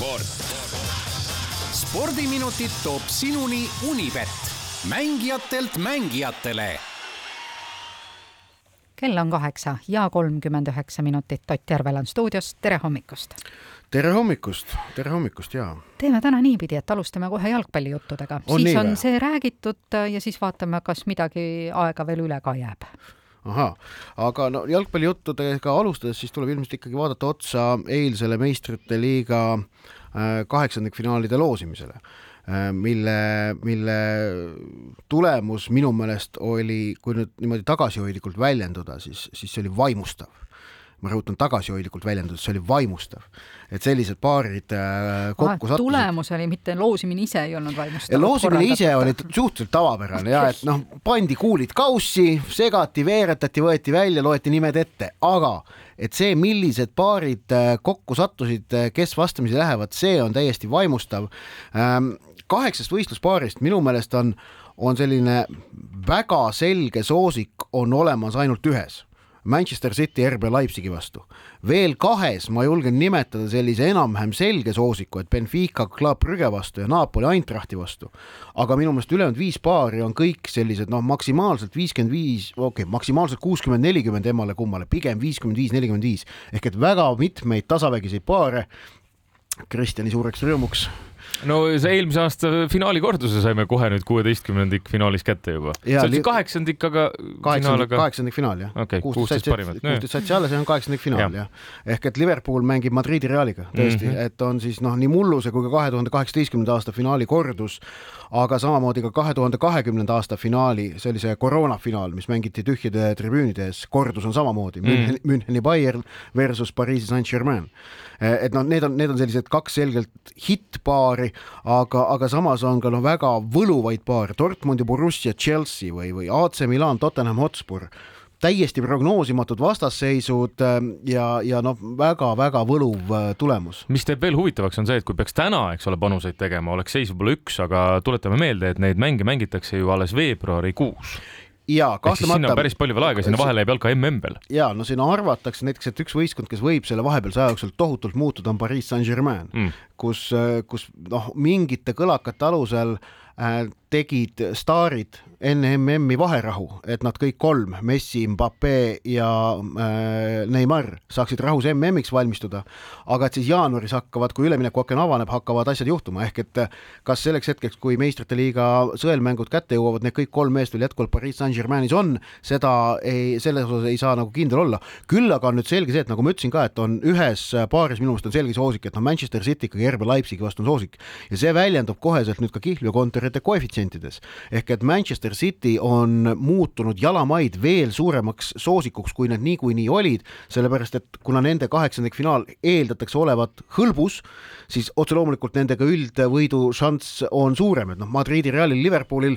sport. spordiminutid toob sinuni Unibet, mängijatelt mängijatele kell on kaheksa ja kolmkümmend üheksa minutit. Ott Järvel on stuudios, tere hommikust! tere hommikust, tere hommikust ja. teeme täna niipidi, et alustame kohe jalgpallijuttudega, siis on see räägitud ja siis vaatame, kas midagi aega veel üle ka jääb ahah, aga no jalgpallijuttudega alustades, siis tuleb ilmselt ikkagi vaadata otsa eilsele meistrite liiga äh, kaheksandikfinaalide loosimisele Äh, mille, mille tulemus minu meelest oli, kui nüüd niimoodi tagasihoidlikult väljenduda, siis, siis see oli vaimustav ma rõhutan tagasihoidlikult väljendudes, see oli vaimustav, et sellised paarid äh, kokku sattusid. tulemus oli, mitte loosimine ise ei olnud vaimustav. loosimine ise oli suhteliselt tavapärane ja et noh, pandi kuulid kaussi, segati, veeretati, võeti välja, loeti nimed ette, aga et see, millised paarid äh, kokku sattusid, kes vastamisi lähevad, see on täiesti vaimustav ähm, kaheksast võistluspaarist minu meelest on, on selline väga selge soosik on olemas ainult ühes. Manchester City RB Leipzigi vastu. veel kahes ma julgen nimetada sellise enam-vähem selge soosiku, et Benfica Club Brügge vastu ja Napoli Eintrachti vastu. aga minu meelest ülejäänud viis paari on kõik sellised noh, maksimaalselt viiskümmend viis, okei okay,, maksimaalselt kuuskümmend, nelikümmend emmale-kummale, pigem viiskümmend viis, nelikümmend viis ehk et väga mitmeid tasavägiseid paare. Kristjani suureks rõõmuks no see eelmise aasta finaali korduse saime kohe nüüd kuueteistkümnendik finaalis kätte juba. see on siis kaheksandik, aga kaheksandik, aga... kaheksandik finaal jah okay,. kuusteist parimat. kuusteist satsi alla, see on kaheksandik finaal jah ja.. ehk et Liverpool mängib Madridi Realiga tõesti mm, -hmm. et on siis noh, nii mulluse kui ka kahe tuhande kaheksateistkümnenda aasta finaali kordus, aga samamoodi ka kahe tuhande kahekümnenda aasta finaali, see oli see koroonafinaal, mis mängiti tühjade tribüünide ees, kordus on samamoodi mm -hmm. Müncheni Bayern versus Pariisi Saint-Germain. et noh, need on, need on sellised kaks selgelt hittpaari aga, aga samas on ka noh, väga võluvaid paare, Dortmundi Borussia Chelsea või, või AC Milan Tottenham Hotspur. Täiesti prognoosimatud vastasseisud ähm, ja, ja noh, väga-väga võluv äh, tulemus. mis teeb veel huvitavaks, on see, et kui peaks täna, eks ole, panuseid tegema, oleks seis võib-olla üks, aga tuletame meelde, et neid mänge mängitakse ju alles veebruarikuus ja kahtlemata. sinna on päris palju veel aega, sinna vahele jääb jalka mm veel. ja no siin arvatakse näiteks, et üks võistkond, kes võib selle vahepealse aja jooksul tohutult muutuda, on Pariis Saint-Germain mm., kus, kus noh, mingite kõlakate alusel äh, tegid staarid enne MM-i vaherahu, et nad kõik kolm, Messi, Mbappe ja äh, Neimar saaksid rahus MM-iks valmistuda, aga et siis jaanuaris hakkavad, kui üleminekuaken avaneb, hakkavad asjad juhtuma, ehk et kas selleks hetkeks, kui meistrite liiga sõelmängud kätte jõuavad, need kõik kolm meest veel jätkuvalt Pariis Saint-Germainis on, seda ei, selles osas ei saa nagu kindel olla. küll aga on nüüd selge see, et nagu ma ütlesin ka, et on ühes paaris minu meelest on selge soosik, et noh, Manchester City ikkagi RB Leipzigi vastu on soosik. Ja see väljendub koheselt nüüd ka kihlveokontorite koefitsientides ehk et Manchester City on muutunud jalamaid veel suuremaks soosikuks, kui nad niikuinii olid, sellepärast et kuna nende kaheksandikfinaal eeldatakse olevat hõlbus, siis otse loomulikult nendega üldvõidu šanss on suurem, et noh, Madridi Realil, Liverpoolil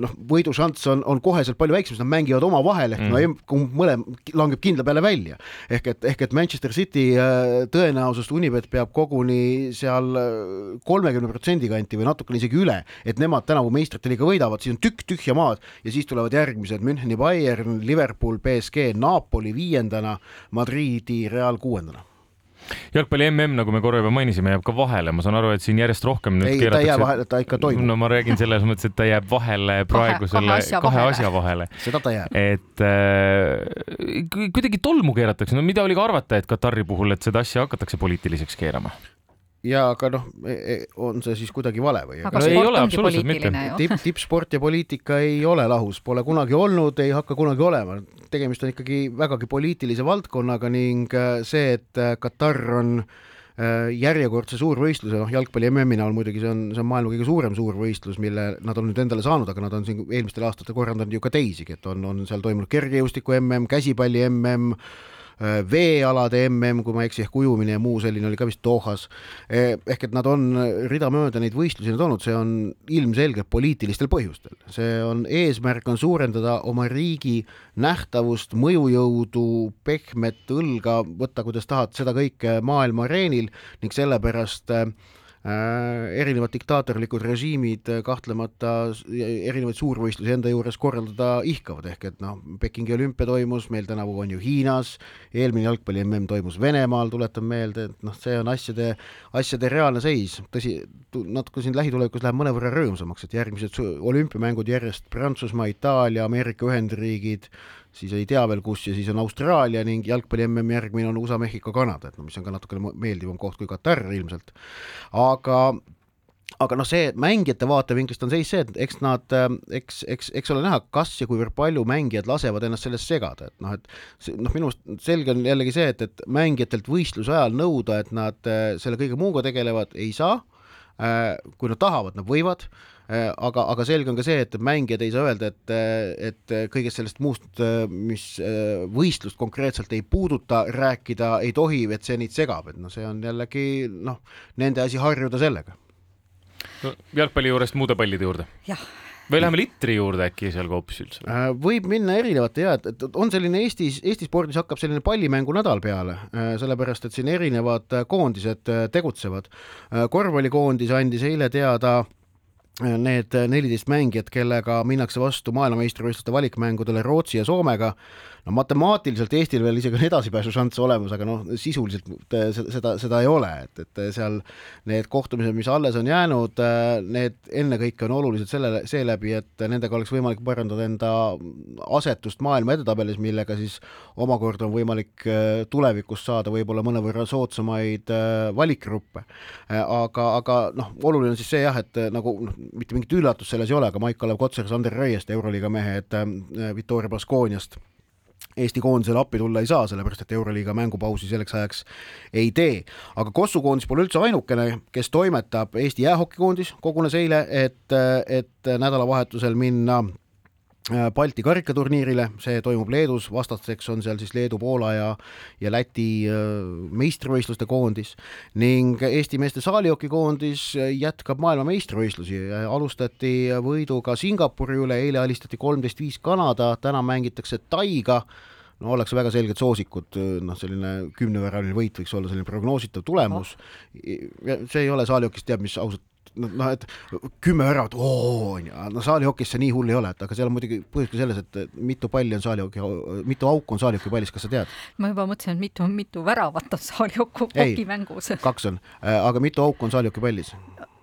noh, võidušanss on, on koheselt palju väiksem, sest nad mängivad omavahel ehk mm. no mõlem langeb kindla peale välja. ehk et, ehk et Manchester City äh, tõenäosust Unibet peab koguni seal äh, kolmekümne protsendi kanti või natukene isegi üle, et nemad tänavu meistrite liiga võidavad, siis on tükk tühja maad. Ja siis tulevad järgmised. Müncheni Bayern, Liverpool, BSG, Napoli viiendana, Madridi Real kuuendana. Jalgpalli mm, nagu me korra juba mainisime, jääb ka vahele, ma saan aru, et siin järjest rohkem nüüd ei, ta ei jää vahele, ta ikka toimub. no ma räägin selles mõttes, et ta jääb vahele praegu kahe, kahe asja, kahe asja vahele. seda ta jääb. et äh, kuidagi tolmu keeratakse, no mida oli ka arvata, et Katari puhul, et seda asja hakatakse poliitiliseks keerama ja aga noh, e, e, on see siis kuidagi vale või? aga no, sport ongi poliitiline ju. tipp, tippsport ja poliitika ei ole lahus, pole kunagi olnud, ei hakka kunagi olema. tegemist on ikkagi vägagi poliitilise valdkonnaga ning äh, see, et äh, Katar on äh, järjekordse suurvõistluse, noh jalgpalli MM-i näol muidugi see on, see on maailma kõige suurem suurvõistlus, mille nad on nüüd endale saanud, aga nad on siin eelmistel aastatel korraldanud ju ka teisigi, et on, on seal toimunud kergejõustiku MM, käsipalli MM veealade mm, kui ma ei eksi, ehk ujumine ja muu selline oli ka vist Dohas. Eh, ehk et nad on ridamööda neid võistlusi olnud, see on ilmselgelt poliitilistel põhjustel. see on, eesmärk on suurendada oma riigi nähtavust, mõjujõudu, pehmet õlga, võtta kuidas tahad, seda kõike maailma areenil ning sellepärast äh, Äh, erinevad diktaatorlikud režiimid äh, kahtlemata erinevaid suurvõistlusi enda juures korraldada ihkavad, ehk et noh, Pekingi olümpia toimus, meil tänavu on ju Hiinas, eelmine jalgpalli mm toimus Venemaal, tuletan meelde, et noh, see on asjade, asjade reaalne seis. tõsi, natuke siin lähitulevikus läheb mõnevõrra rõõmsamaks, et järgmised olümpiamängud järjest Prantsusmaa, Itaalia, Ameerika Ühendriigid, siis ei tea veel kus ja siis on Austraalia ning jalgpalli mm järgmine on USA, Mehhiko, Kanada, et no mis on ka natukene meeldivam koht kui Katar ilmselt. aga aga noh, see mängijate vaatevinklist on seis see, et eks nad, eks, eks, eks ole näha, kas ja kuivõrd palju mängijad lasevad ennast sellest segada, et noh, et noh, minu meelest selge on jällegi see, et, et mängijatelt võistluse ajal nõuda, et nad selle kõige muuga tegelevad, ei saa. Kui nad tahavad, nad võivad Äh, aga, aga selge on ka see, et mängijad ei saa öelda, et, et kõigest sellest muust, mis äh, võistlust konkreetselt ei puuduta, rääkida ei tohi, et see neid segab, et noh, see on jällegi noh, nende asi harjuda sellega no,. jalgpalli juurest muude pallide juurde. Või läheme litri juurde äkki seal hoopis üldse? Äh, võib minna erinevate ja, et on selline Eestis, Eesti spordis hakkab selline pallimäängunädal peale, sellepärast et siin erinevad koondised tegutsevad. korvpallikoondis andis eile teada need neliteist mängijat, kellega minnakse vastu maailmameistrivõistluste valikmängudele Rootsi ja Soomega no matemaatiliselt Eestil veel isegi on edasipääsušanss olemas, aga noh, sisuliselt äh, seda, seda ei ole, et, et seal need kohtumised, mis alles on jäänud, äh, need ennekõike on olulised selle, seeläbi, et nendega oleks võimalik parandada enda asetust maailma edetabelis, millega siis omakorda on võimalik äh, tulevikus saada võib-olla mõnevõrra soodsamaid valikgruppe. aga, aga noh, oluline on siis see jah, et nagu noh, mitte mingit üllatust selles ei ole, aga Maik-Kalev Kotsar, Sander Raiest, Euroliiga mehed Victoria Baskooniast Eesti koondisele appi tulla ei saa, sellepärast et Euroliiga mängupausi selleks ajaks ei tee. aga Kossu koondis pole üldse ainukene, kes toimetab, Eesti jäähokikoondis kogunes eile, et, et nädalavahetusel minna Balti karikaturniirile, see toimub Leedus, vastaseks on seal siis Leedu, Poola ja ja Läti äh, meistrivõistluste koondis ning Eesti meeste saalihokikoondis jätkab maailmameistrivõistlusi, alustati võiduga Singapuri üle, eile alistati kolmteist viis Kanada, täna mängitakse Taiga. No ollakse väga selged soosikud, noh, selline kümneväraline võit võiks olla selline prognoositav tulemus. see ei ole saalihokis teab mis ausalt noh, et kümme väravat, oo, on ju, no saalihokis see nii hull ei ole, et aga seal on muidugi põhjus ka selles, et mitu palli on saalihoki, mitu auku on saalihoki pallis, kas sa tead? ma juba mõtlesin, et mitu, mitu väravat on saalihoki mängus. kaks on, aga mitu auku on saalihoki pallis?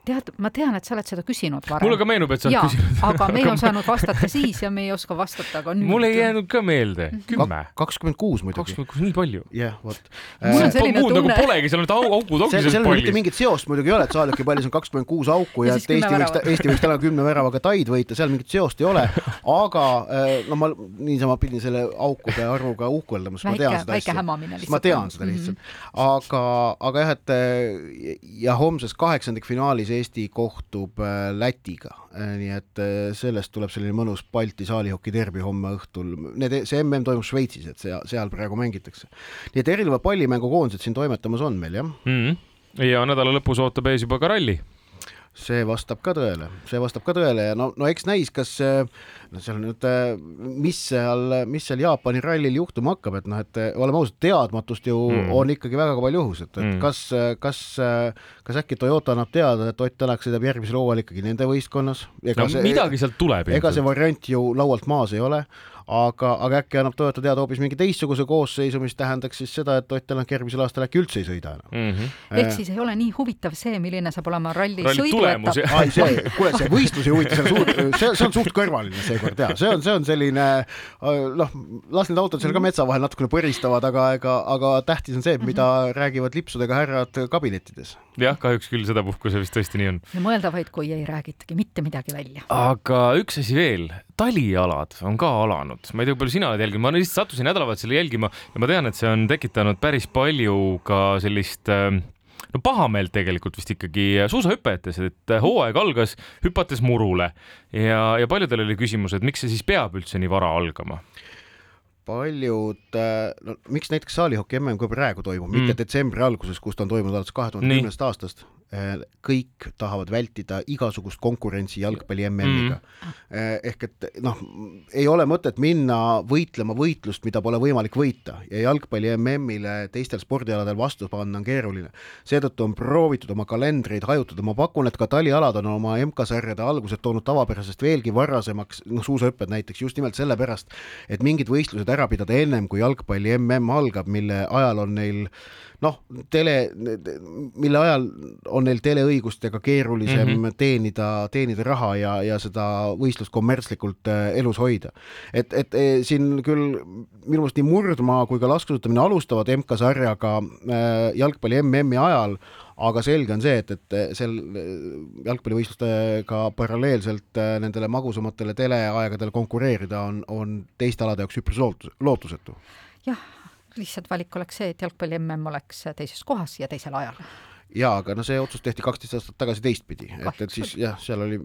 Tead, ma tean, et sa oled seda küsinud varem. mulle ka meenub, et sa oled küsinud. aga me ei osanud vastata siis ja me ei oska vastata ka nüüd. mul ei jäänud ka meelde, kümme. kakskümmend kuus muidugi. kakskümmend kuus, nii palju? jah, vot. mul on selline muud nagu tunne. nagu polegi, seal on au, augud ongi selles pallis. mitte mingit seost muidugi ei ole, et Saaljuki pallis on kakskümmend kuus auku ja, ja et Eesti võiks, Eesti võiks täna kümne väravaga taid võita, seal mingit seost ei ole. aga äh, no ma niisama pidin selle aukude arvuga uhkeldama, sest ma tean seda asja. ma tean seda lihtsalt. Mhm. aga, aga jah, et ja homses kaheksandikfinaalis Eesti koht kohtub äh, Lätiga, äh, nii et äh, sellest tuleb selline mõnus Balti saalihoki derbi homme õhtul. Need, see mm toimub Šveitsis, et seal, seal praegu mängitakse. nii et erinevad pallimängukoondised siin toimetamas on meil, jah mm. -hmm. ja nädala lõpus ootab ees juba ka ralli see vastab ka tõele, see vastab ka tõele ja no, no eks näis, kas no seal nüüd, mis seal, mis seal Jaapani rallil juhtuma hakkab, et noh, et oleme ausad, teadmatust ju mm. on ikkagi väga palju õhus, et, et mm. kas, kas, kas äkki Toyota annab teada, et Ott Tänak sõidab järgmisel hooajal ikkagi nende võistkonnas? no see, midagi sealt tuleb. ega see variant ju laualt maas ei ole, aga, aga äkki annab Toyota teada hoopis mingi teistsuguse koosseisu, mis tähendaks siis seda, et Ott Tänak järgmisel aastal äkki üldse ei sõida enam mm. -hmm. ehk siis ei ole nii huvitav see, milline saab olema ralli, ralli sõiduetapp. kuule, see võistlus ei huvita, see on suur, see, see on suht kõrvaline seekord ja see on, see on selline noh, las need autod seal ka metsa vahel natukene põristavad, aga ega, aga tähtis on see, mida mm -hmm. räägivad lipsudega härrad kabinettides. jah, kahjuks küll sedapuhku see vist tõesti nii on. ja mõelda vaid, kui ei räägitagi mitte midagi välja. aga üks asi veel, talialad on ka alanud, ma ei tea, kui palju sina oled jälginud, ma lihtsalt sattusin nädalavahetusel jälgima ja ma tean, et see on tekitanud päris palju ka sellist äh, no pahameelt tegelikult vist ikkagi suusahüppajates, et hooaeg algas hüpates murule. Ja, ja paljudel oli küsimus, et miks see siis peab üldse nii vara algama paljud, no miks näiteks saalihoki mm kui praegu toimub mm., mitte detsembri alguses, kus ta on toimunud alates kahe tuhande kümnendast aastast, kõik tahavad vältida igasugust konkurentsi jalgpalli MM-iga mm.. ehk et noh, ei ole mõtet minna võitlema võitlust, mida pole võimalik võita. Ja jalgpalli MM-ile teistel spordialadel vastu panna on keeruline. seetõttu on proovitud oma kalendreid hajutada, ma pakun, et ka talialad on oma MK-sarjade algused toonud tavapärasest veelgi varasemaks, noh, suusahüpped näiteks just nimelt sellepärast, et mingid võistlused ära pidada ennem, kui jalgpalli MM algab, mille ajal on neil noh, tele, mille ajal on neil teleõigustega keerulisem mm -hmm. teenida, teenida raha ja, ja seda võistlust kommertslikult äh, elus hoida. et, et e, siin küll minu meelest nii murdmaa kui ka laskesuusatamine alustavad MK-sarjaga äh, jalgpalli MM-i ajal, aga selge on see, et, et seal jalgpallivõistlustega paralleelselt äh, nendele magusamatele teleaegadele konkureerida on, on teiste alade jaoks üpris lootus, lootusetu. jah lihtsalt valik oleks see, et jalgpalli mm oleks teises kohas ja teisel ajal. Jaa, aga no see otsus tehti kaksteist aastat tagasi teistpidi, et, et siis jah, seal oli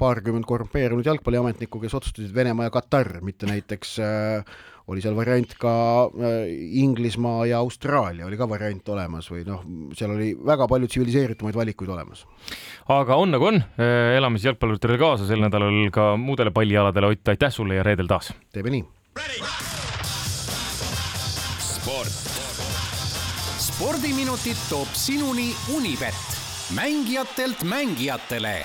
paarkümmend korrumpeerunud jalgpalliametnikku, kes otsustasid Venemaa ja Katar, mitte näiteks äh, oli seal variant ka äh, Inglismaa ja Austraalia oli ka variant olemas või noh, seal oli väga palju tsiviliseeritumaid valikuid olemas. aga on nagu on, äh, elame siis jalgpalluritele kaasa sel nädalal ka muudele pallialadele, Ott, aitäh sulle ja reedel taas! teeme nii! spordiminutid toob sinuni Unibet, mängijatelt mängijatele